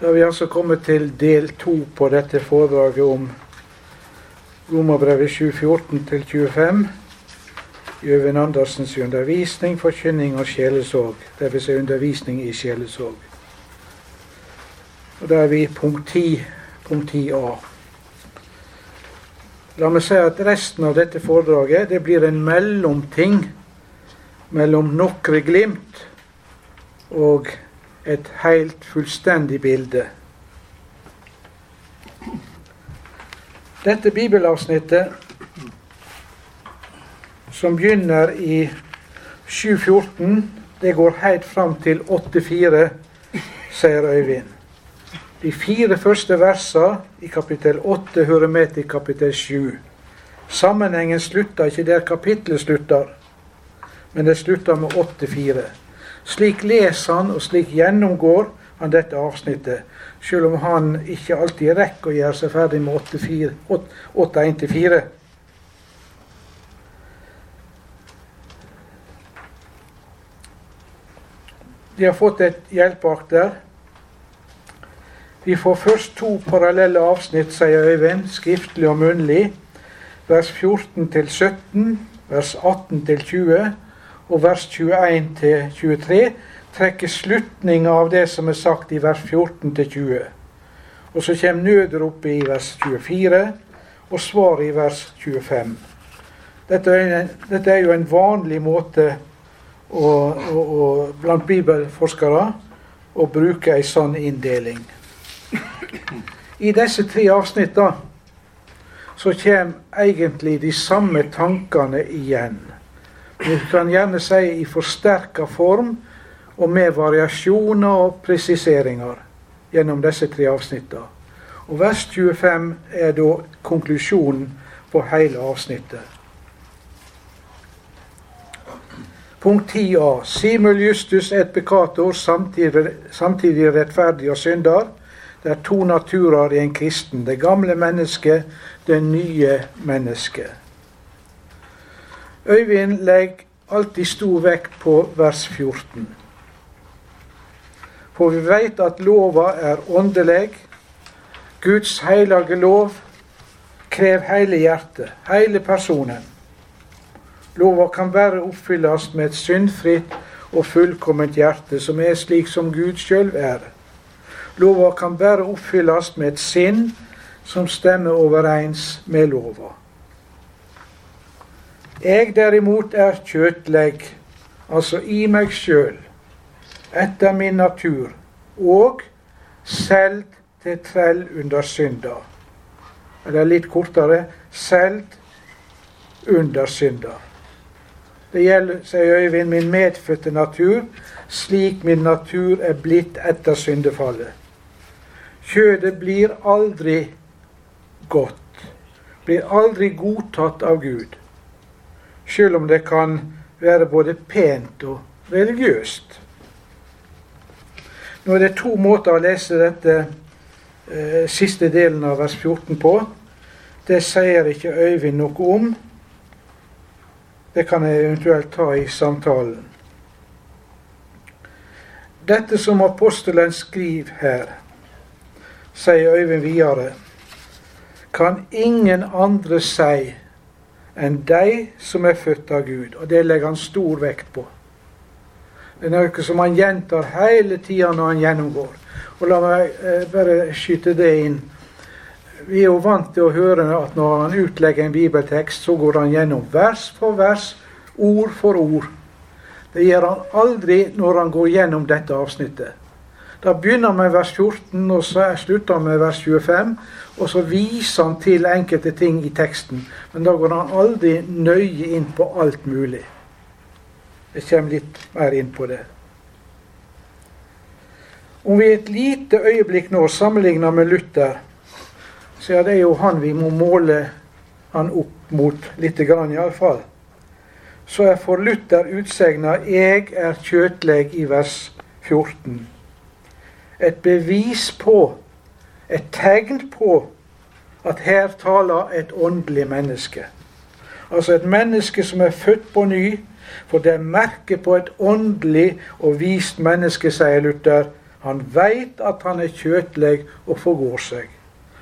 Da har vi altså kommet til del to på dette foredraget om Romerbrevet 7.14-25. Gjøven Andersens undervisning, forkynning og sjelesorg. Dvs. Undervisning i sjelesorg. Og Da er vi punkt 10, punkt 10a. La meg si at resten av dette foredraget det blir en mellomting mellom nokre glimt og et helt fullstendig bilde. Dette bibelavsnittet, som begynner i 7.14, det går helt fram til 8.4, sier Øyvind. De fire første versene i kapittel 8 hører med til kapittel 7. Sammenhengen slutter ikke der kapittelet slutter, men det slutter med 8.4. Slik leser han, og slik gjennomgår han dette avsnittet, selv om han ikke alltid rekker å gjøre seg ferdig med 8.1-4. De har fått et hjelpeark der. Vi får først to parallelle avsnitt, sier Øyvind, skriftlig og munnlig. Vers 14 til 17, vers 18 til 20 og vers 21 23 trekker slutninga av det som er sagt i vers 14 20. Og så kommer nødropet i vers 24 og svaret i vers 25. Dette er, en, dette er jo en vanlig måte å, å, å, blant bibelforskere å bruke ei sånn inndeling. I disse tre avsnittene så kommer egentlig de samme tankene igjen. Vi kan gjerne si i forsterka form og med variasjoner og presiseringer gjennom disse tre avsnittene. Og Vers 25 er da konklusjonen på hele avsnittet. Punkt 10a. Simul justus et peccator, samtidig, rettferdig og synder. Det er to naturer i en kristen. Det gamle mennesket, det nye mennesket. Øyvind legger alltid stor vekt på vers 14. For vi veit at lova er åndelig. Guds heilage lov krever hele hjertet, hele personen. Lova kan bare oppfylles med et syndfritt og fullkomment hjerte, som er slik som Gud sjøl er. Lova kan bare oppfylles med et sinn som stemmer overeins med lova. Jeg derimot er kjøtlegg, altså i meg sjøl, etter min natur, og selv til trell under synda. Eller litt kortere selv under synda. Det gjelder, sier Øyvind, min medfødte natur, slik min natur er blitt etter syndefallet. Kjødet blir aldri godt, blir aldri godtatt av Gud selv om det kan være både pent og religiøst. Nå er det to måter å lese dette eh, siste delen av vers 14 på. Det sier ikke Øyvind noe om. Det kan jeg eventuelt ta i samtalen. Dette som apostelen skriver her, sier Øyvind videre, kan ingen andre si enn de som er født av Gud. Og det legger han stor vekt på. Det er noe som han gjentar hele tida når han gjennomgår. Og la meg eh, bare skyte det inn. Vi er jo vant til å høre at når han utlegger en bibeltekst, så går han gjennom vers for vers, ord for ord. Det gjør han aldri når han går gjennom dette avsnittet. Da begynner han med vers 14, og så slutter han med vers 25. Og så viser han til enkelte ting i teksten, men da går han aldri nøye inn på alt mulig. Jeg kommer litt mer inn på det. Om vi et lite øyeblikk nå sammenligner med Luther, så er det jo han vi må måle han opp mot, lite grann iallfall. Så er for Luther utsegna 'Jeg er kjøtleg' i vers 14 et bevis på, et tegn på, at her taler et åndelig menneske. Altså et menneske som er født på ny. For det er merket på et åndelig og vist menneske, sier Luther, Han veit at han er kjøtleg og forgår seg.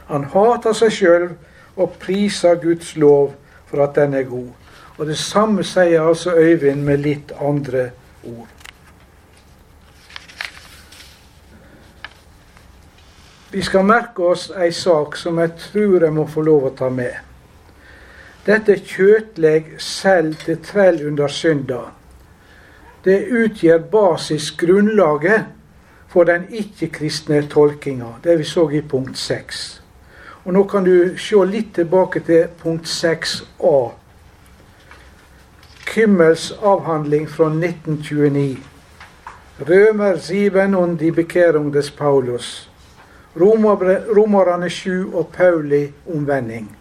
Han hater seg sjøl og priser Guds lov for at den er god. Og det samme sier altså Øyvind med litt andre ord. Vi skal merke oss ei sak som jeg tror jeg må få lov å ta med. Dette kjøtleg selv til trell under synda. Det utgjør basisgrunnlaget for den ikke-kristne tolkinga. Det vi så i punkt 6. Og Nå kan du se litt tilbake til punkt 6a. Kymmels avhandling fra 1929. Rømer sieben und die Bekehrung des Paulus. Romerne 7 og Pauli omvending.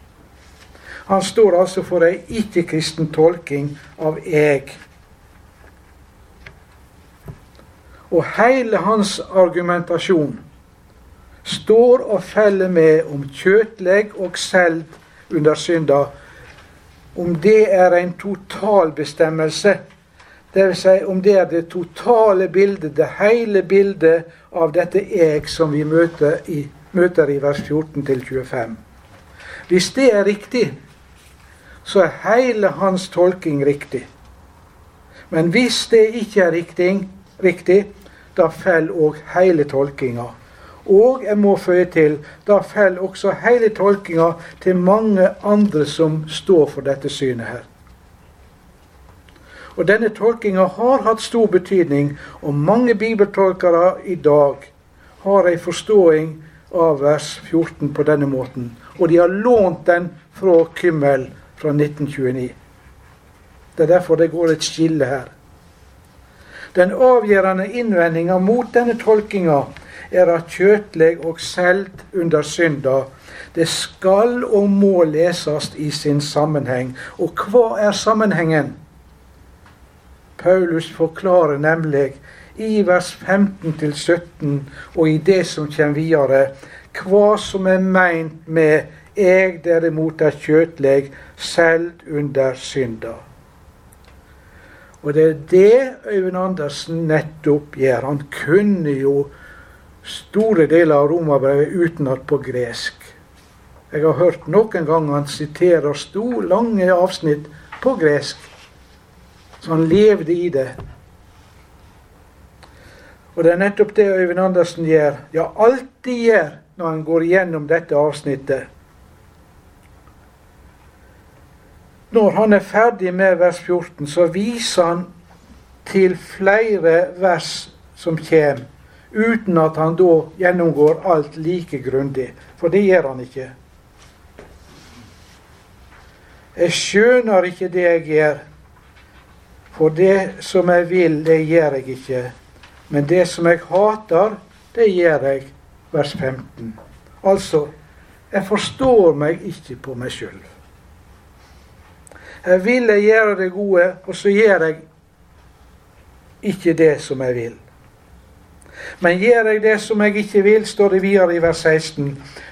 Han står altså for ei ikke-kristen tolking av eg. Og hele hans argumentasjon står og feller med om kjøtlegg og selv under synda, om det er en totalbestemmelse. Dvs. Si om det er det totale bildet, det hele bildet av dette eg som vi møter i, møter i vers 14-25. Hvis det er riktig, så er hele hans tolking riktig. Men hvis det ikke er riktig, riktig da faller òg hele tolkinga. Og jeg må føye til, da faller også hele tolkinga til mange andre som står for dette synet her. Og denne tolkinga har hatt stor betydning, og mange bibeltolkere i dag har ei forståing av vers 14 på denne måten. Og de har lånt den fra Kymmel fra 1929. Det er derfor det går et skille her. Den avgjørende innvendinga mot denne tolkinga er at kjøtleg og selt under synda, det skal og må leses i sin sammenheng. Og hva er sammenhengen? Paulus forklarer nemlig i vers 15-17 og i det som kommer videre, hva som er meint med 'eg derimot er kjøtleg, selv under synda'. Og det er det Øyvind Andersen nettopp gjør. Han kunne jo store deler av romerbrevet utenat på gresk. Jeg har hørt noen ganger han siterer stor, lange avsnitt på gresk. Så han levde i det. Og det er nettopp det Øyvind Andersen gjør, ja, alltid gjør når han går gjennom dette avsnittet. Når han er ferdig med vers 14, så viser han til flere vers som kommer, uten at han da gjennomgår alt like grundig. For det gjør han ikke. Jeg skjønner ikke det jeg gjør, for det som jeg vil, det gjør jeg ikke. Men det som jeg hater, det gjør jeg. Vers 15. Altså, jeg forstår meg ikke på meg sjøl. Jeg vil jeg gjøre det gode, og så gjør jeg ikke det som jeg vil. Men gjør jeg det som jeg ikke vil, står det videre i vers 16,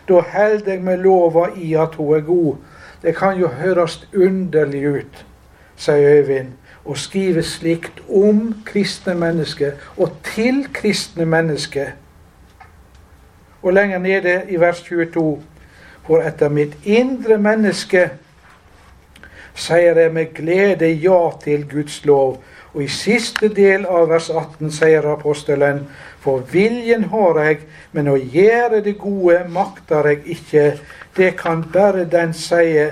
da holder jeg med lova i at hun er god. Det kan jo høres underlig ut, sier Øyvind, å skrive slikt om kristne mennesker og til kristne mennesker. Og lenger nede i vers 22, for etter mitt indre menneske sier jeg med glede ja til Guds lov. Og i siste del av vers 18 sier apostelen, for viljen har jeg, men å gjøre det gode makter jeg ikke. Det kan bare den sie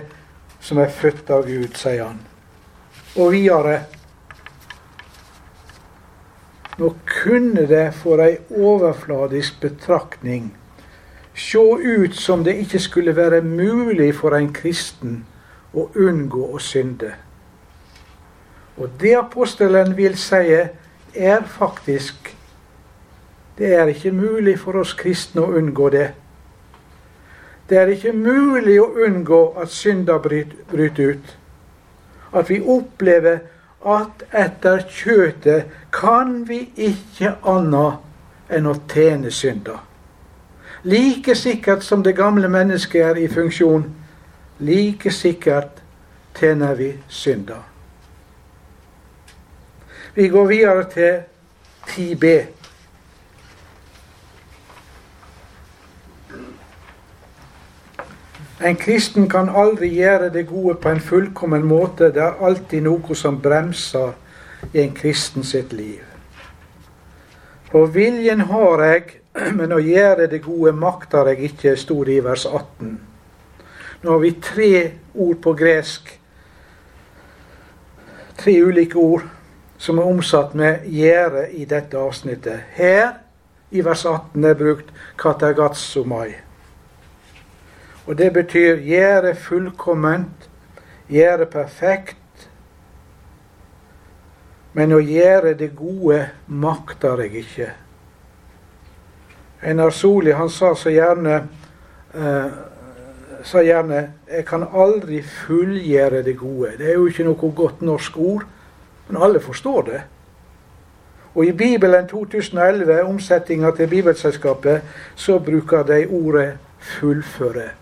som er født av Gud, sier han. Og videre Nå kunne det for ei overfladisk betraktning se ut som det ikke skulle være mulig for en kristen å unngå å synde. Og det apostelen vil si, er faktisk Det er ikke mulig for oss kristne å unngå det. Det er ikke mulig å unngå at synda bryter ut. At vi opplever at etter kjøtet kan vi ikke annet enn å tjene synder. Like sikkert som det gamle mennesket er i funksjon, like sikkert tjener vi synder. Vi går videre til 10b. En kristen kan aldri gjøre det gode på en fullkommen måte. Det er alltid noe som bremser i en kristen sitt liv. For viljen har jeg, men å gjøre det gode makter jeg ikke, sto det i vers 18. Nå har vi tre ord på gresk. Tre ulike ord som er omsatt med 'gjøre' i dette avsnittet. Her i vers 18 er brukt 'katagatsomai'. Og det betyr gjøre fullkomment, gjøre perfekt. Men å gjøre det gode makter jeg ikke. Einar Soli han sa så gjerne eh, sa gjerne 'Jeg kan aldri fullgjøre det gode'. Det er jo ikke noe godt norsk ord, men alle forstår det. Og i Bibelen 2011, omsetninga til Bibelselskapet, så bruker de ordet 'fullføre'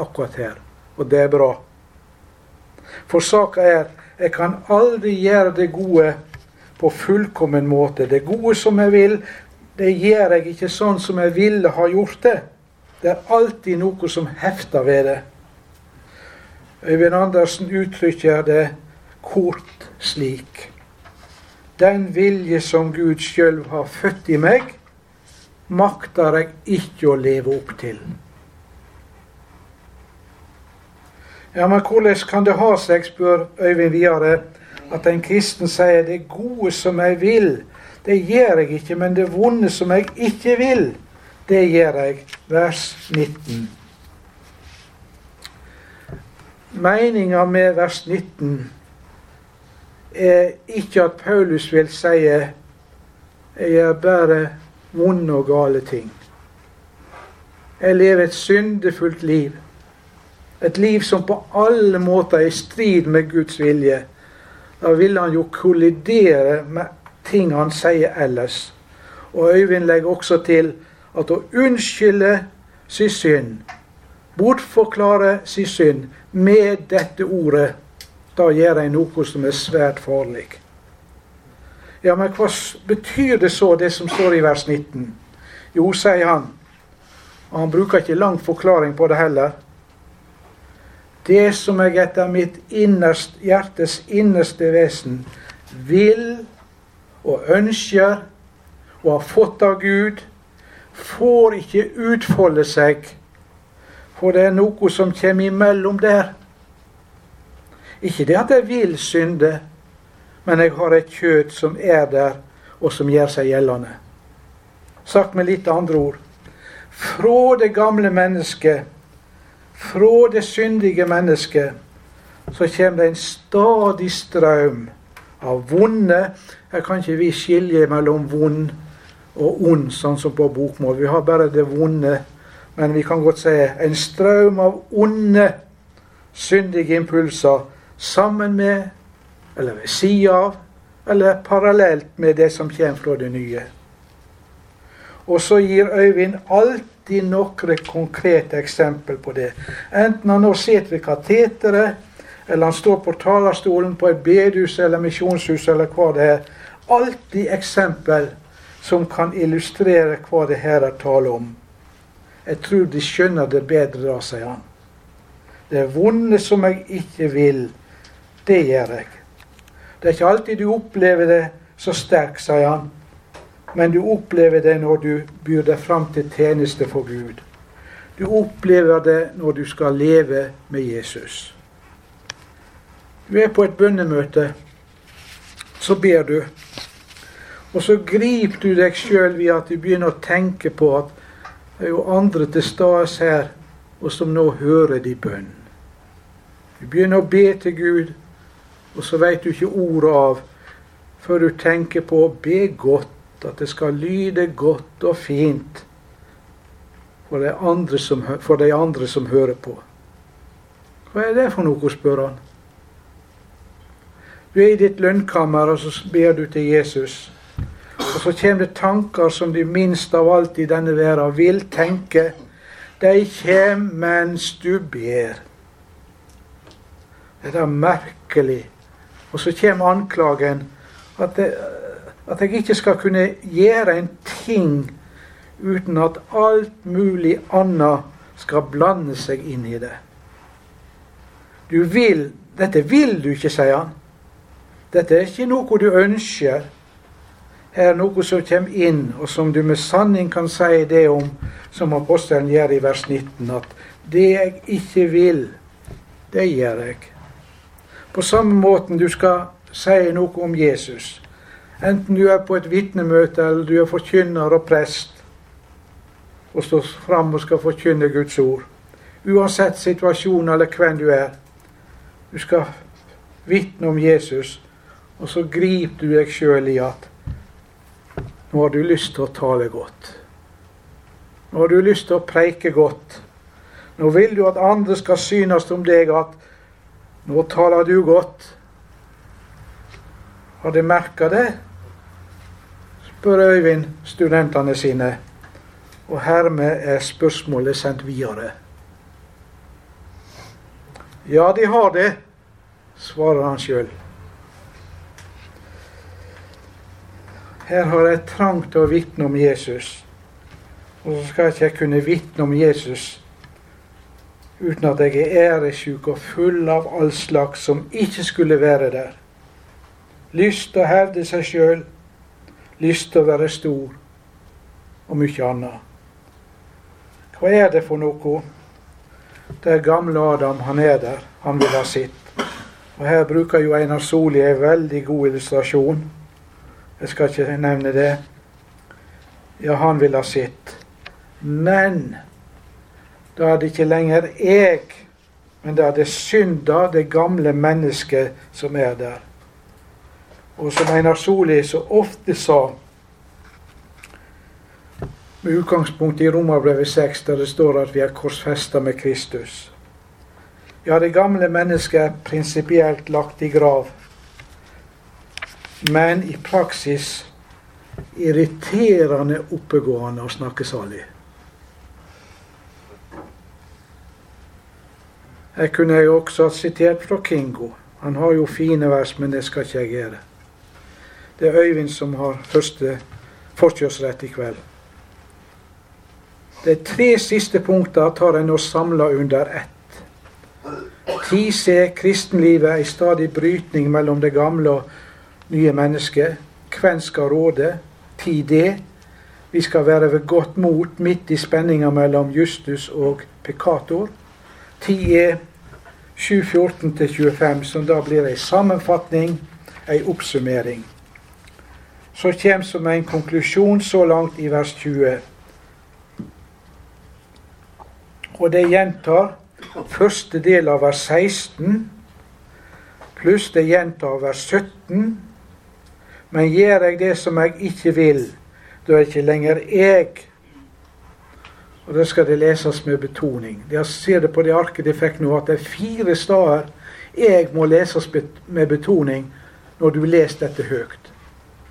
akkurat her. Og det er bra. For saka er jeg kan aldri gjøre det gode på fullkommen måte. Det gode som jeg vil, det gjør jeg ikke sånn som jeg ville ha gjort det. Det er alltid noe som hefter ved det. Øyvind Andersen uttrykker det kort slik. Den vilje som Gud sjøl har født i meg, makter jeg ikke å leve opp til. Ja, men hvordan kan det ha seg, spør Øyvind videre, at en kristen sier det gode som jeg vil, det gjør jeg ikke, men det vonde som jeg ikke vil, det gjør jeg. Vers 19. Meninga med vers 19 er ikke at Paulus vil si jeg gjør bare vonde og gale ting. Jeg lever et syndefullt liv. Et liv som på alle måter er i strid med Guds vilje. Da vil han jo kollidere med ting han sier ellers. Og Øyvind legger også til at å unnskylde sin synd, bortforklare sin synd med dette ordet, da gjør en noe som er svært farlig. Ja, men hva betyr det så, det som står i vers 19? Jo, sier han, og han bruker ikke lang forklaring på det heller det som jeg etter mitt innerst, hjertes innerste vesen vil og ønsker og har fått av Gud, får ikke utfolde seg, for det er noe som kommer imellom der. Ikke det at jeg vil synde, men jeg har et kjøtt som er der, og som gjør seg gjeldende. Sagt med litt andre ord. Fra det gamle mennesket fra det syndige mennesket så kommer det en stadig strøm av vonde Her kan ikke vi skilje mellom vond og ond, sånn som på bokmål. Vi har bare det vonde. Men vi kan godt si en strøm av onde, syndige impulser sammen med, eller ved sida av, eller parallelt med det som kommer fra det nye. Og så gir Øyvind alltid noen konkrete eksempel på det. Enten han nå sitter ved kateteret, eller han står på talerstolen på et bedehus eller misjonshus, eller hva det er. Alltid eksempel som kan illustrere hva det her er tale om. Jeg tror de skjønner det bedre da, sier han. Det vonde som jeg ikke vil, det gjør jeg. Det er ikke alltid du opplever det så sterkt, sier han men du opplever det når du byr deg fram til tjeneste for Gud. Du opplever det når du skal leve med Jesus. Du er på et bønnemøte, så ber du. Og så griper du deg sjøl ved at du begynner å tenke på at det er jo andre til stede her, og som nå hører de bønn. Du begynner å be til Gud, og så veit du ikke ordet av før du tenker på å be godt at det skal lyde godt og fint for de som, de andre som hører på. Hva er det for noe, spør han. Du er i ditt lønnkammer, og så ber du til Jesus. Og så kommer det tanker som de minst av alt i denne verden vil tenke. De kommer mens du ber. Det er merkelig. Og så kommer anklagen. At det, at jeg ikke skal kunne gjøre en ting uten at alt mulig annet skal blande seg inn i det. Du vil Dette vil du ikke, sier han. Dette er ikke noe du ønsker. Her er noe som kommer inn, og som du med sanning kan si det om, som apostelen gjør i vers 19, at det jeg ikke vil, det gjør jeg. På samme måten du skal si noe om Jesus. Enten du er på et vitnemøte, eller du er forkynner og prest, og står fram og skal forkynne Guds ord. Uansett situasjon eller hvem du er. Du skal vitne om Jesus, og så griper du deg sjøl i at nå har du lyst til å tale godt. Nå har du lyst til å preike godt. Nå vil du at andre skal synes om deg at nå taler du godt. Har de merka det? Spør Øyvind studentene sine. Og hermed er spørsmålet sendt videre. Ja, de har det, svarer han sjøl. Her har jeg trang til å vitne om Jesus. Og så skal ikke jeg kunne vitne om Jesus uten at jeg er æresjuk og full av all slags som ikke skulle være der. Lyst til å hevde seg sjøl, lyst til å være stor, og mye annet. Hva er det for noe? Det er gamle Adam, han er der. Han vil ha sitt. Og Her bruker jo Einar Soli en veldig god illustrasjon. Jeg skal ikke nevne det. Ja, han vil ha sitt. Men da er det ikke lenger jeg, men da er det synda, det gamle mennesket, som er der. Og som Einar Soli så ofte sa, med utgangspunkt i Romerbrevet 6, der det står at vi er korsfesta med Kristus. Ja, det gamle mennesket er prinsipielt lagt i grav, men i praksis irriterende oppegående og snakkesalig. Her kunne jeg også ha sitert fra Kingo. Han har jo fine vers, men det skal ikke jeg gjøre. Det er Øyvind som har første forkjørsrett i kveld. De tre siste punktene tar en og samler under ett. Ti ser kristenlivet er i stadig brytning mellom det gamle og nye mennesket. Hvem skal råde? Ti det. vi skal være ved godt mot midt i spenninga mellom Justus og Pekator. Ti er 7.14-25, som da blir ei sammenfatning, ei oppsummering. Så kommer som en konklusjon så langt i vers 20. Og det gjentar første del av vers 16, pluss det gjentar vers 17. Men gjør jeg det som jeg ikke vil, da er ikke lenger jeg. Og det skal det leses med betoning. Jeg ser det på det arket de fikk nå, at det er fire steder jeg må leses med betoning når du leser dette høyt.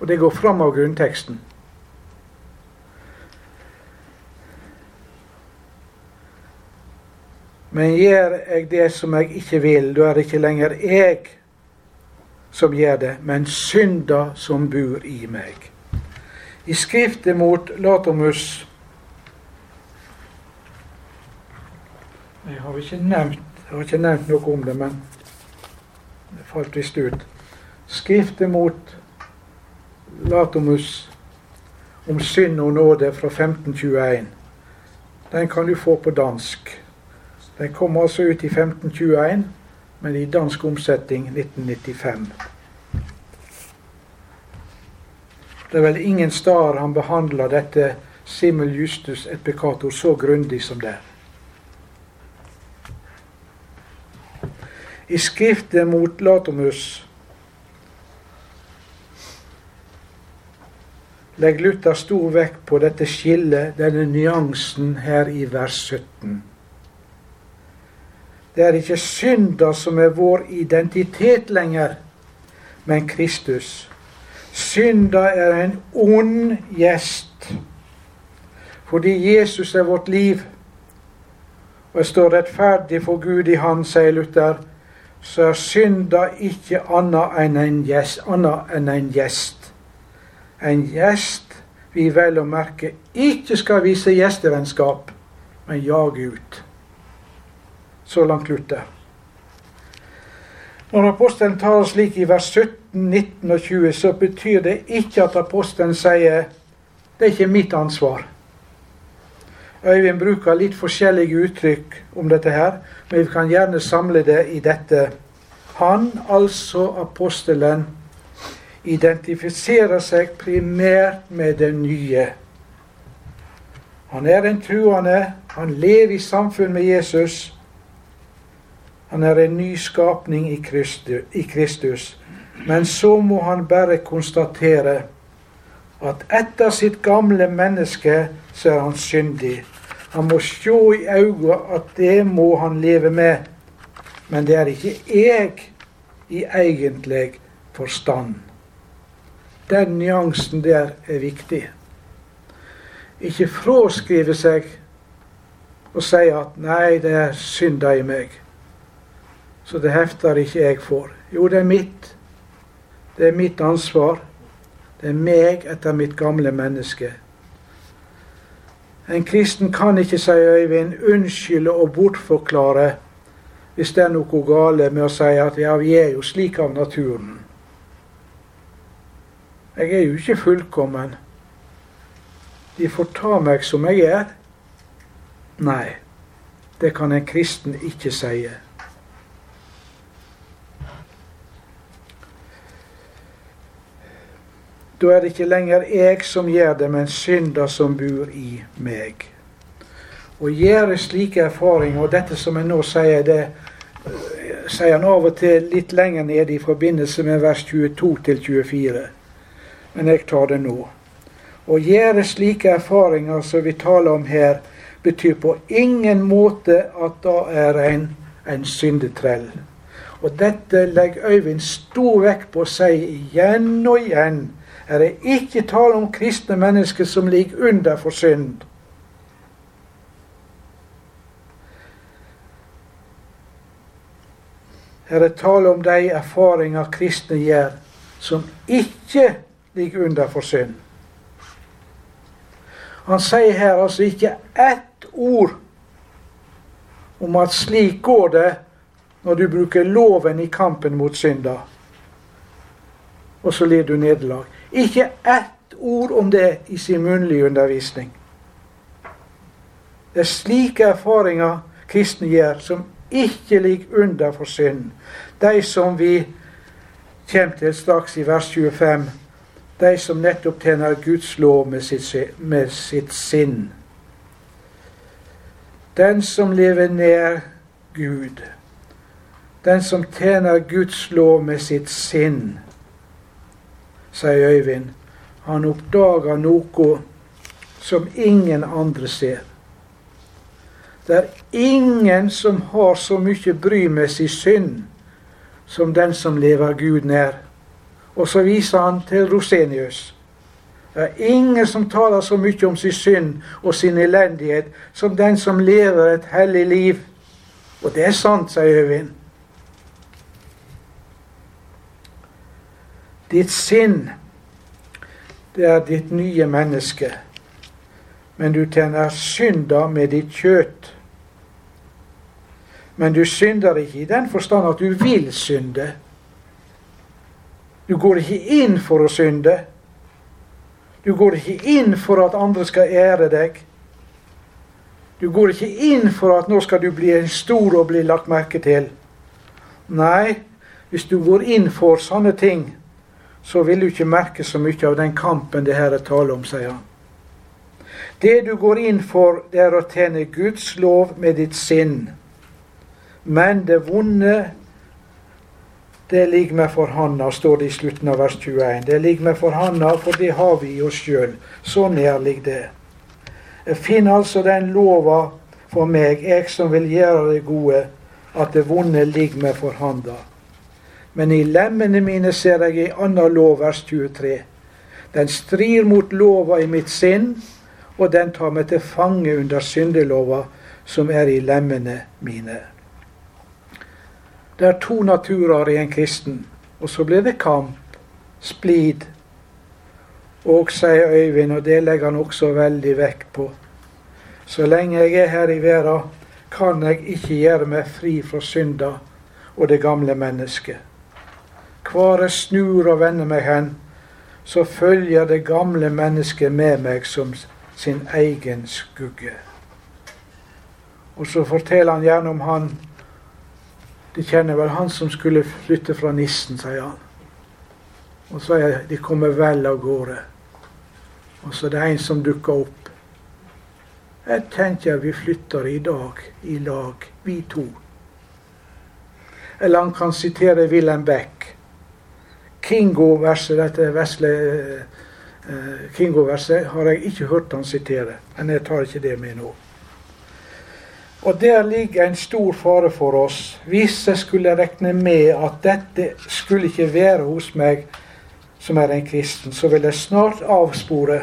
Og det går fram av grunnteksten. Men gjør jeg det som jeg ikke vil, da er det ikke lenger jeg som gjør det, men synda som bor i meg. I skriftet mot Latomus Jeg har ikke nevnt, har ikke nevnt noe om det, men det falt visst ut. Skriftet mot Latomus om synd og nåde fra 1521. Den kan du få på dansk. Den kom altså ut i 1521, men i dansk omsetning 1995. Det er vel ingen steder han behandler dette simul justus et peccator så grundig som det. I skriftet mot Latomus legger Luther stor vekt på dette skillet, denne nyansen, her i vers 17. Det er ikke synda som er vår identitet lenger, men Kristus. Synda er en ond gjest. Fordi Jesus er vårt liv, og jeg står rettferdig for Gud i Han, sier Luther, så er synda ikke. Annet enn en gjest. En gjest vi vel å merke ikke skal vise gjestevennskap, men jage ut. Så langt Luther. Når apostelen taler slik i vers 17, 19 og 20, så betyr det ikke at apostelen sier det er ikke mitt ansvar. Øyvind bruker litt forskjellige uttrykk om dette her, men vi kan gjerne samle det i dette. Han, altså apostelen, identifiserer seg primært med det nye. Han er en truende, han lever i samfunn med Jesus. Han er en ny skapning i Kristus. Men så må han bare konstatere at etter sitt gamle menneske så er han syndig. Han må se i øynene at det må han leve med. Men det er ikke jeg i egentlig forstand. Den nyansen der er viktig. Ikke fraskrive seg og si at 'nei, det er synda i meg' så det hefter ikke jeg for. Jo, det er mitt. Det er mitt ansvar. Det er meg etter mitt gamle menneske. En kristen kan ikke, sier Øyvind, unnskylde og bortforklare hvis det er noe gale med å si at ja, vi er jo slik av naturen. Jeg er jo ikke fullkommen. De får ta meg som jeg er. Nei, det kan en kristen ikke si. Da er det ikke lenger jeg som gjør det, men synda som bor i meg. Å gjøre slike erfaringer, og dette som jeg nå sier, det sier han av og til litt lenger nede i forbindelse med vers 22 til 24. Men jeg tar det nå. Å gjøre slike erfaringer som vi taler om her, betyr på ingen måte at da er en en syndetrell. Og dette legger Øyvind stor vekt på å si igjen og igjen er det ikke tale om kristne mennesker som ligger under for synd. Her er tale om de erfaringer kristne gjør, som ikke ligger under for synd. Han sier her altså ikke ett ord om at slik går det når du bruker loven i kampen mot synda, og så lir du nederlag. Ikke ett ord om det i sin munnlige undervisning. Det er slike erfaringer kristne gjør, som ikke ligger under for synd. De som vi kommer til straks i vers 25. De som nettopp tjener Guds lov med sitt, med sitt sinn. Den som lever nær Gud. Den som tjener Guds lov med sitt sinn sier Øyvind. Han oppdager noe som ingen andre ser. Det er ingen som har så mye bry med sin synd som den som lever Gud nær. Og så viser han til Rosenius. Det er ingen som taler så mye om sin synd og sin elendighet som den som lever et hellig liv. Og det er sant, sier Øyvind. Ditt sinn, det er ditt nye menneske. Men du tjener synda med ditt kjøtt. Men du synder ikke i den forstand at du vil synde. Du går ikke inn for å synde. Du går ikke inn for at andre skal ære deg. Du går ikke inn for at nå skal du bli en stor og bli lagt merke til. Nei, hvis du går inn for sånne ting, så vil du ikke merke så mye av den kampen det her er tale om, sier han. Det du går inn for, det er å tjene Guds lov med ditt sinn. Men det vonde, det ligger meg for handa, står det i slutten av vers 21. Det ligger meg for handa, for det har vi i oss sjøl. Så nær ligger det. Finner altså den lova for meg, jeg som vil gjøre det gode, at det vonde ligger meg for handa. Men i lemmene mine ser jeg en anna lov, vers 23. Den strir mot lova i mitt sinn, og den tar meg til fange under syndelova som er i lemmene mine. Det er to naturer i en kristen, og så blir det kamp, splid. Og, sier Øyvind, og det legger han også veldig vekt på, Så lenge jeg er her i verden, kan jeg ikke gjøre meg fri fra synda og det gamle mennesket. Hvor jeg snur og vender meg hen, så følger det gamle mennesket med meg som sin egen skugge. Og så forteller han gjerne om han De kjenner vel han som skulle flytte fra nissen, sier han. Og så er de kommer vel av gårde. Og så er det en som dukker opp. Jeg tenker vi flytter i dag i lag, vi to. Eller han kan sitere Wilhelm Beck. Kingo-verset, dette vesle uh, Kingo-verset, har jeg ikke hørt han sitere. Men jeg tar ikke det med nå. Og der ligger en stor fare for oss. Hvis jeg skulle regne med at dette skulle ikke være hos meg som er en kristen, så vil jeg snart avspore.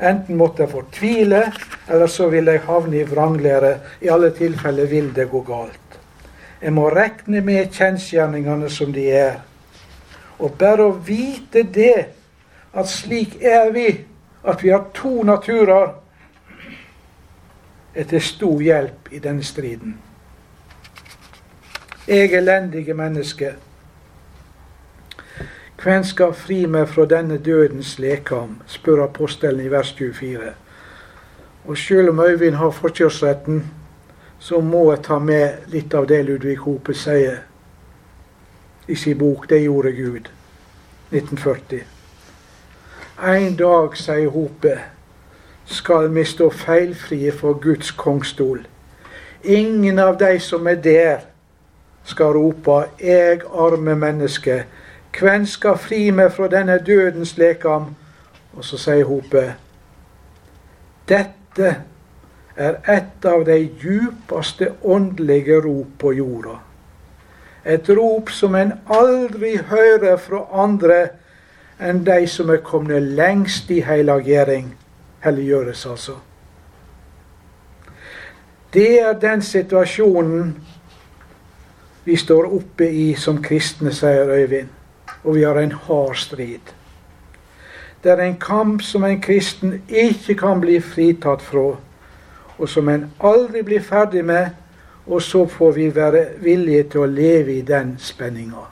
Enten måtte jeg fortvile, eller så vil jeg havne i vranglære. I alle tilfeller vil det gå galt. Jeg må regne med kjensgjerningene som de er. Og bare å vite det, at slik er vi, at vi har to naturer, er til stor hjelp i denne striden. Jeg elendige menneske, hvem skal fri meg fra denne dødens lekam, spør apostelen i vers 24. Og selv om Øyvind har forkjørsretten, så må jeg ta med litt av det Ludvig Hope sier i sin bok 'Det gjorde Gud', 1940. En dag, sier Hope, skal vi stå feilfrie for Guds kongstol. Ingen av de som er der, skal rope 'Eg arme menneske', hvem skal fri meg fra denne dødens lekam? Og så sier Hope Dette er et av de djupeste åndelige rop på jorda. Et rop som en aldri hører fra andre enn de som er kommet lengst i helliggjøring helliggjøres, altså. Det er den situasjonen vi står oppe i som kristne, sier Øyvind. Og vi har en hard strid. Det er en kamp som en kristen ikke kan bli fritatt fra, og som en aldri blir ferdig med, og så får vi være villige til å leve i den spenninga.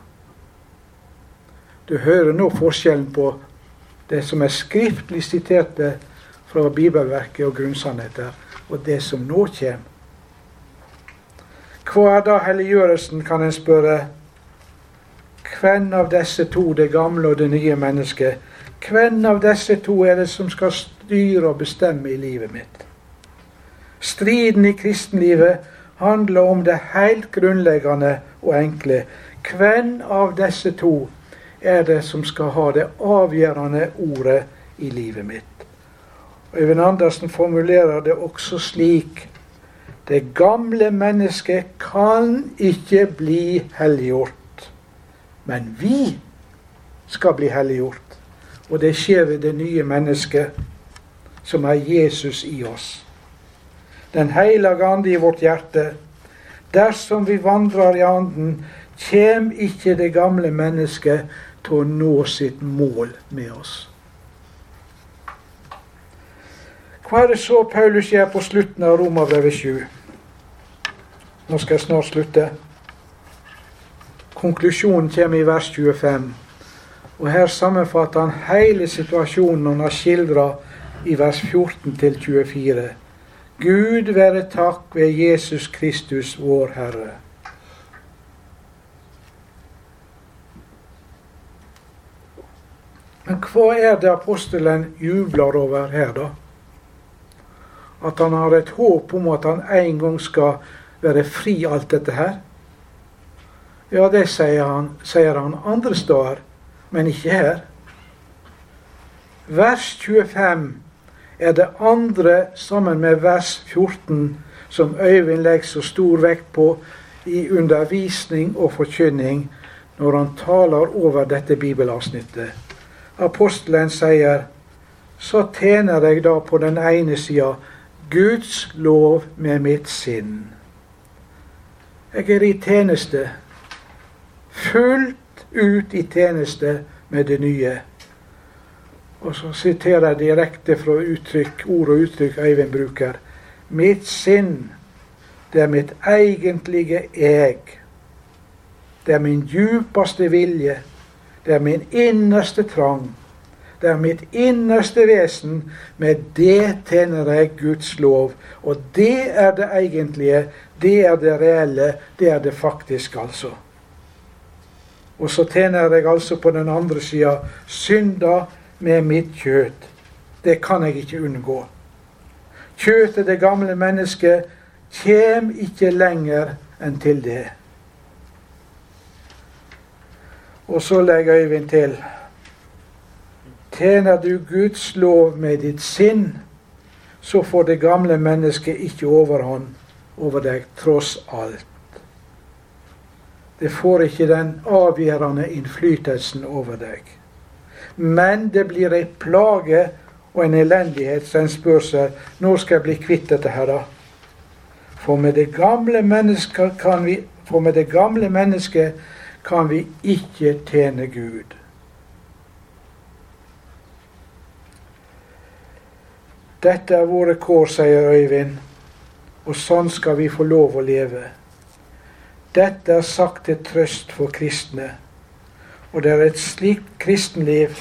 Du hører nå forskjellen på det som er skriftlig siterte fra bibelverket og grunnsannheter, og det som nå kommer. Hva er da helliggjørelsen, kan en spørre. Hvem av disse to, det gamle og det nye mennesket, hvem av disse to er det som skal styre og bestemme i livet mitt? Striden i kristenlivet handler om det helt grunnleggende og enkle. Hvem av disse to er det som skal ha det avgjørende ordet i livet mitt? Øyvind Andersen formulerer det også slik Det gamle mennesket kan ikke bli helliggjort. Men vi skal bli helliggjort. Og det skjer ved det nye mennesket, som er Jesus i oss. Den hellige ande i vårt hjerte. Dersom vi vandrer i anden, kjem ikke det gamle mennesket til å nå sitt mål med oss. Hva er det så Paulus gjør på slutten av Romerbrevet 7? Nå skal jeg snart slutte. Konklusjonen kommer i vers 25. Og Her sammenfatter han hele situasjonen han har skildra i vers 14 til 24. Gud være takk ved Jesus Kristus, vår Herre. Men hva er det apostelen jubler over her, da? At han har et håp om at han en gang skal være fri alt dette her. Ja, det sier han, sier han andre steder, men ikke her. Vers 25 er det andre sammen med vers 14 som Øyvind legger så stor vekt på i undervisning og forkynning når han taler over dette bibelavsnittet. Apostelen sier, så tjener jeg da på den ene sida Guds lov med mitt sinn. Jeg er i tjeneste, fullt ut i tjeneste med det nye. Og så siterer jeg direkte fra uttrykk, ord og uttrykk Øyvind bruker. Mitt sinn, det er mitt egentlige jeg. Det er min djupeste vilje. Det er min innerste trang. Det er mitt innerste vesen. Med det tjener jeg Guds lov. Og det er det egentlige. Det er det reelle. Det er det faktiske, altså. Og så tjener jeg altså på den andre sida synda med mitt kjøtt. Det kan jeg ikke unngå. Kjøttet, det gamle mennesket, kjem ikke lenger enn til det. Og så legger Øyvind til Tjener du Guds lov med ditt sinn, så får det gamle mennesket ikke overhånd over deg tross alt. Det får ikke den avgjørende innflytelsen over deg. Men det blir ei plage og en elendighet en spør seg når skal jeg bli kvitt dette her, da? For med det gamle mennesket kan vi, for med det gamle mennesket kan vi ikke tjene Gud. Dette er våre kår, sier Øyvind, og sånn skal vi få lov å leve. Dette er sagt til trøst for kristne, og det er et slikt kristenliv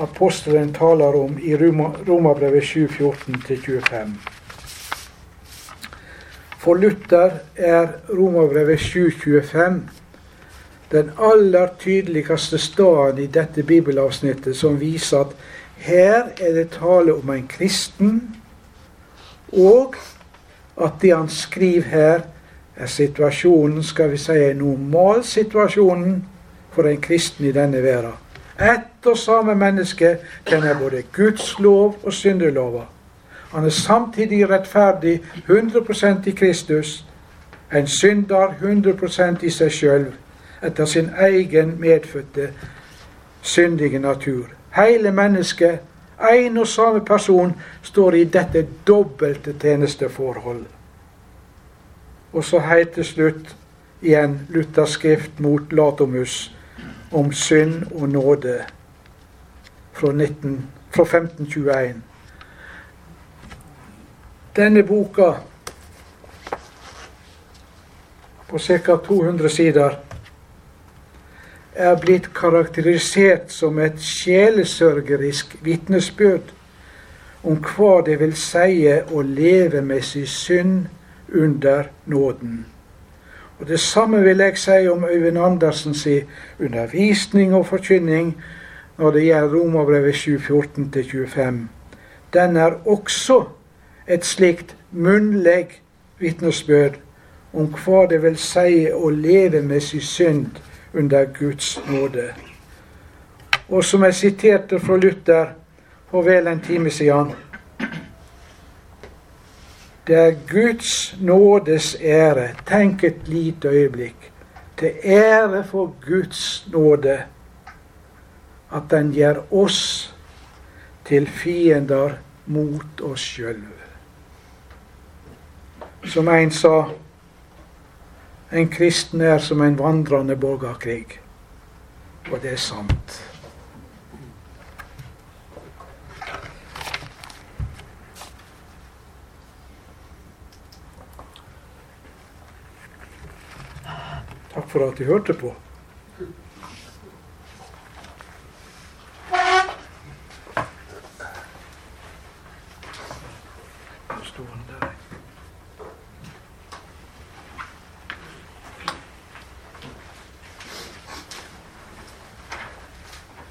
apostelen taler om i Romerbrevet 7.14-25. For Luther er Romerbrevet 7.25 den aller tydeligste staden i dette bibelavsnittet som viser at her er det tale om en kristen, og at det han skriver her, er situasjonen, skal vi si, normalsituasjonen for en kristen i denne verden. Ett og samme menneske kjenner både Guds lov og syndelova. Han er samtidig rettferdig 100% i Kristus, en synder 100% i seg sjøl, etter sin egen medfødte syndige natur. Hele mennesket, én og samme person, står i dette dobbelte tjenesteforholdet. Og så helt til slutt igjen Luthers skrift mot Latomus om synd og nåde fra, 19, fra 1521. Denne boka på ca. 200 sider er blitt karakterisert som et sjelesørgerisk vitnesbyrd om hva det vil si å leve med sin synd under nåden. Og Det samme vil jeg si om Øyvind Andersens undervisning og forkynning når det gjelder Romerbrevet 7.14-25. Den er også et slikt munnlig vitnesbyrd om hva det vil si å leve med sin synd under Guds nåde. Og som jeg siterte fra Luther for vel en time siden det er Guds nådes ære. Tenk et lite øyeblikk. Til ære for Guds nåde at den gjør oss til fiender mot oss sjøl. Som en sa, en kristen er som en vandrende borgerkrig. Og det er sant. Takk for at du hørte på.